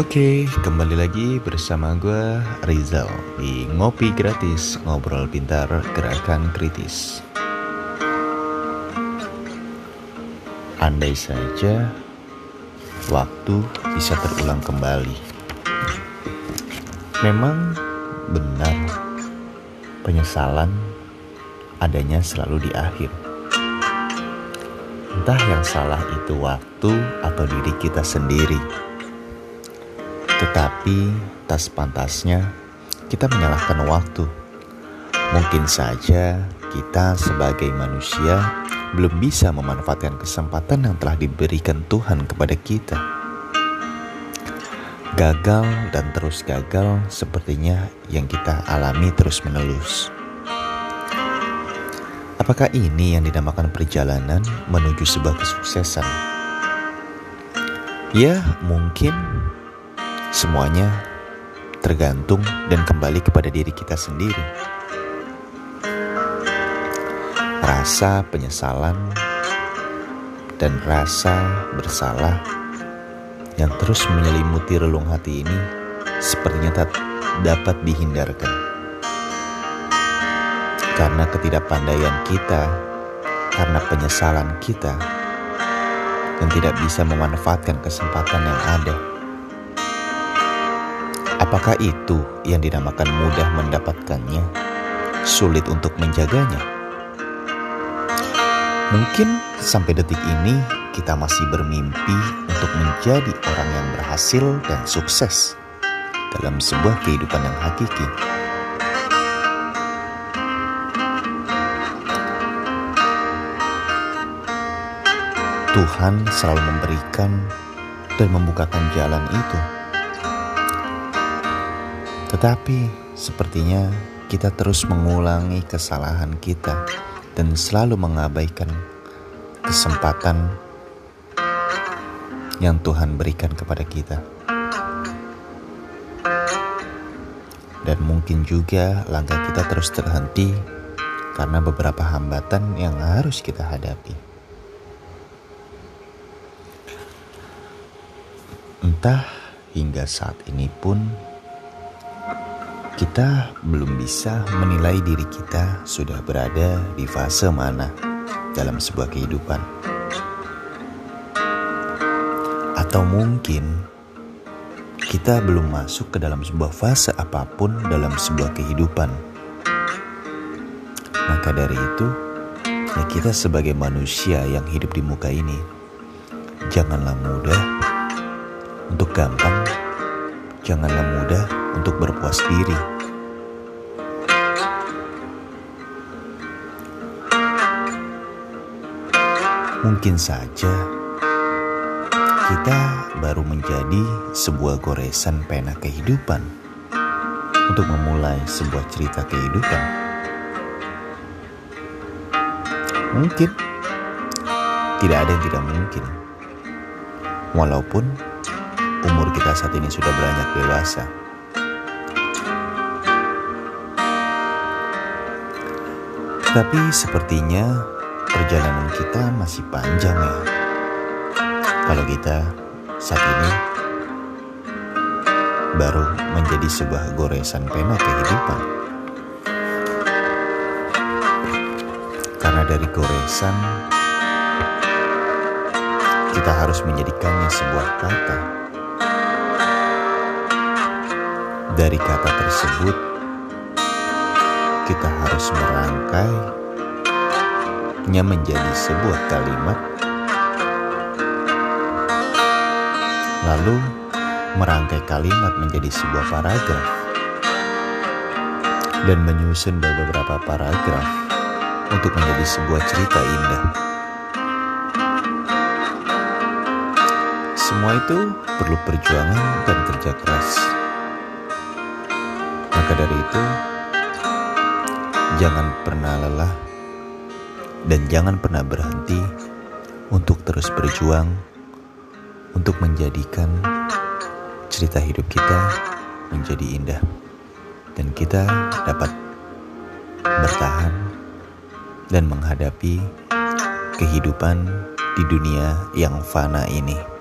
Oke, kembali lagi bersama gue Rizal di Ngopi Gratis Ngobrol Pintar Gerakan Kritis. Andai saja waktu bisa terulang kembali. Memang benar penyesalan adanya selalu di akhir. Entah yang salah itu waktu atau diri kita sendiri tetapi tak pantasnya kita menyalahkan waktu. Mungkin saja kita sebagai manusia belum bisa memanfaatkan kesempatan yang telah diberikan Tuhan kepada kita. Gagal dan terus gagal sepertinya yang kita alami terus-menerus. Apakah ini yang dinamakan perjalanan menuju sebuah kesuksesan? Ya, mungkin Semuanya tergantung dan kembali kepada diri kita sendiri. Rasa penyesalan dan rasa bersalah yang terus menyelimuti relung hati ini sepertinya tak dapat dihindarkan. Karena ketidakpandaian kita, karena penyesalan kita, dan tidak bisa memanfaatkan kesempatan yang ada. Apakah itu yang dinamakan mudah mendapatkannya, sulit untuk menjaganya? Mungkin sampai detik ini kita masih bermimpi untuk menjadi orang yang berhasil dan sukses dalam sebuah kehidupan yang hakiki. Tuhan selalu memberikan dan membukakan jalan itu tetapi sepertinya kita terus mengulangi kesalahan kita dan selalu mengabaikan kesempatan yang Tuhan berikan kepada kita. Dan mungkin juga langkah kita terus terhenti karena beberapa hambatan yang harus kita hadapi. Entah hingga saat ini pun kita belum bisa menilai diri kita sudah berada di fase mana dalam sebuah kehidupan, atau mungkin kita belum masuk ke dalam sebuah fase apa pun dalam sebuah kehidupan. Maka dari itu, ya kita sebagai manusia yang hidup di muka ini, janganlah mudah untuk gampang, janganlah mudah untuk berpuas diri. Mungkin saja kita baru menjadi sebuah goresan pena kehidupan untuk memulai sebuah cerita kehidupan. Mungkin tidak ada yang tidak mungkin, walaupun umur kita saat ini sudah beranjak dewasa. Tapi sepertinya perjalanan kita masih panjang ya. Kalau kita saat ini baru menjadi sebuah goresan pena kehidupan. Karena dari goresan kita harus menjadikannya sebuah kata. Dari kata tersebut kita harus merangkainya menjadi sebuah kalimat, lalu merangkai kalimat menjadi sebuah paragraf, dan menyusun beberapa paragraf untuk menjadi sebuah cerita indah. Semua itu perlu perjuangan dan kerja keras. Maka dari itu, Jangan pernah lelah dan jangan pernah berhenti untuk terus berjuang untuk menjadikan cerita hidup kita menjadi indah dan kita dapat bertahan dan menghadapi kehidupan di dunia yang fana ini.